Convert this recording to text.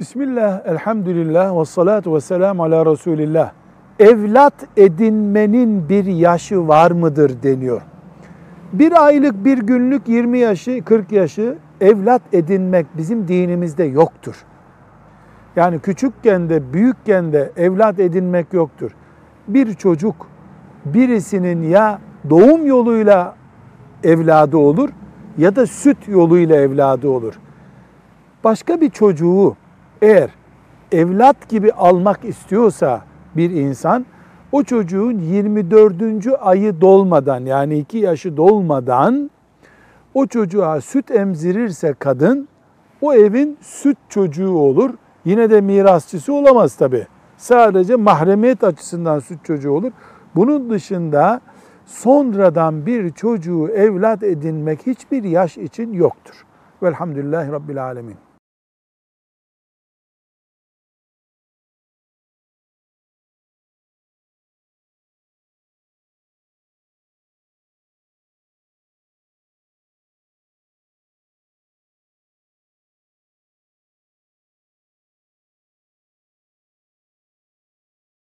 Bismillah, elhamdülillah ve salatu ve selamu ala Resulillah. Evlat edinmenin bir yaşı var mıdır deniyor. Bir aylık, bir günlük 20 yaşı, 40 yaşı evlat edinmek bizim dinimizde yoktur. Yani küçükken de büyükken de evlat edinmek yoktur. Bir çocuk birisinin ya doğum yoluyla evladı olur ya da süt yoluyla evladı olur. Başka bir çocuğu eğer evlat gibi almak istiyorsa bir insan o çocuğun 24. ayı dolmadan yani 2 yaşı dolmadan o çocuğa süt emzirirse kadın o evin süt çocuğu olur. Yine de mirasçısı olamaz tabi. Sadece mahremiyet açısından süt çocuğu olur. Bunun dışında sonradan bir çocuğu evlat edinmek hiçbir yaş için yoktur. Velhamdülillahi Rabbil Alemin.